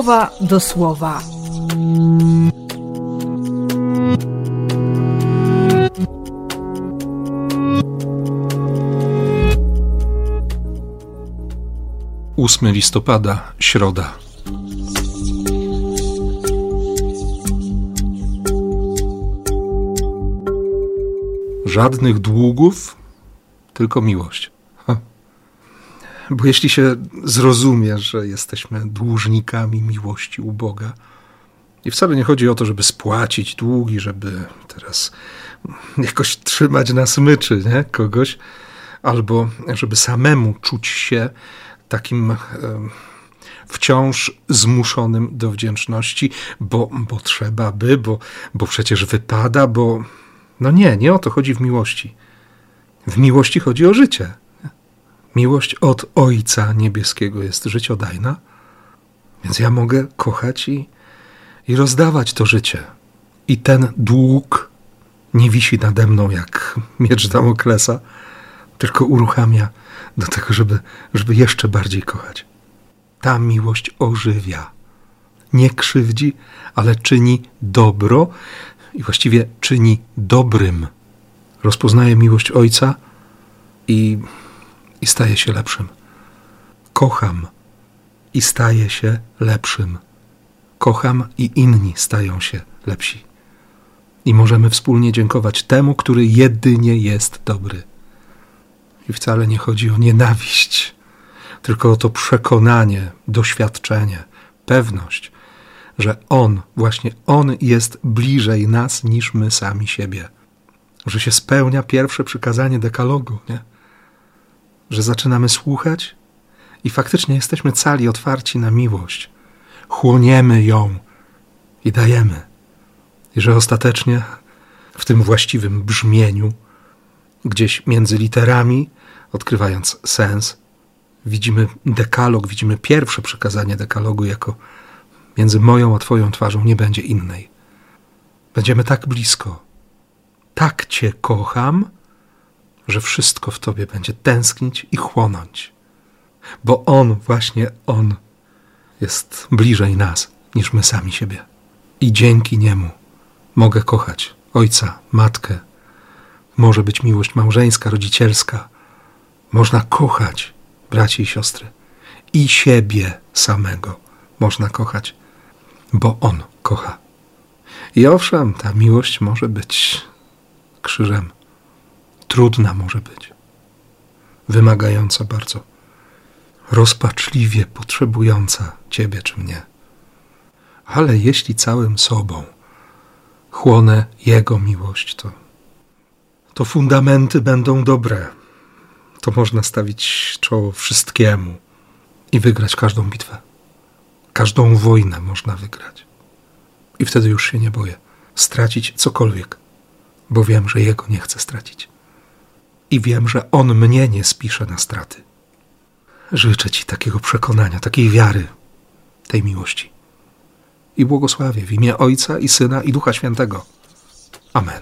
słowa do słowa. Ósmy listopada, środa. Żadnych długów, tylko miłość. Bo jeśli się zrozumie, że jesteśmy dłużnikami miłości u Boga, i wcale nie chodzi o to, żeby spłacić długi, żeby teraz jakoś trzymać na smyczy nie? kogoś, albo żeby samemu czuć się takim wciąż zmuszonym do wdzięczności, bo, bo trzeba by, bo, bo przecież wypada, bo. No nie, nie o to chodzi w miłości. W miłości chodzi o życie. Miłość od Ojca Niebieskiego jest życiodajna, więc ja mogę kochać i, i rozdawać to życie. I ten dług nie wisi nade mną jak miecz Damoklesa, tylko uruchamia do tego, żeby, żeby jeszcze bardziej kochać. Ta miłość ożywia. Nie krzywdzi, ale czyni dobro i właściwie czyni dobrym. Rozpoznaje miłość Ojca i, i staje się lepszym. Kocham i staje się lepszym. Kocham i inni stają się lepsi. I możemy wspólnie dziękować temu, który jedynie jest dobry. I wcale nie chodzi o nienawiść, tylko o to przekonanie, doświadczenie, pewność, że On, właśnie On jest bliżej nas niż my sami siebie. Że się spełnia pierwsze przykazanie dekalogu, nie? Że zaczynamy słuchać i faktycznie jesteśmy cali otwarci na miłość. Chłoniemy ją i dajemy. I że ostatecznie w tym właściwym brzmieniu, gdzieś między literami, odkrywając sens, widzimy dekalog, widzimy pierwsze przekazanie dekalogu jako między moją a Twoją twarzą nie będzie innej. Będziemy tak blisko, tak Cię kocham, że wszystko w Tobie będzie tęsknić i chłonąć. Bo On, właśnie On, jest bliżej nas niż my sami siebie. I dzięki Niemu mogę kochać ojca, matkę. Może być miłość małżeńska, rodzicielska można kochać braci i siostry. I siebie samego można kochać, bo On kocha. I owszem, ta miłość może być krzyżem. Trudna może być. Wymagająca bardzo. Rozpaczliwie potrzebująca Ciebie czy mnie. Ale jeśli całym sobą chłonę Jego miłość, to, to fundamenty będą dobre to można stawić czoło wszystkiemu i wygrać każdą bitwę. Każdą wojnę można wygrać. I wtedy już się nie boję stracić cokolwiek, bo wiem, że Jego nie chcę stracić. I wiem, że On mnie nie spisze na straty. Życzę Ci takiego przekonania, takiej wiary, tej miłości. I błogosławię w imię Ojca i Syna i Ducha Świętego. Amen.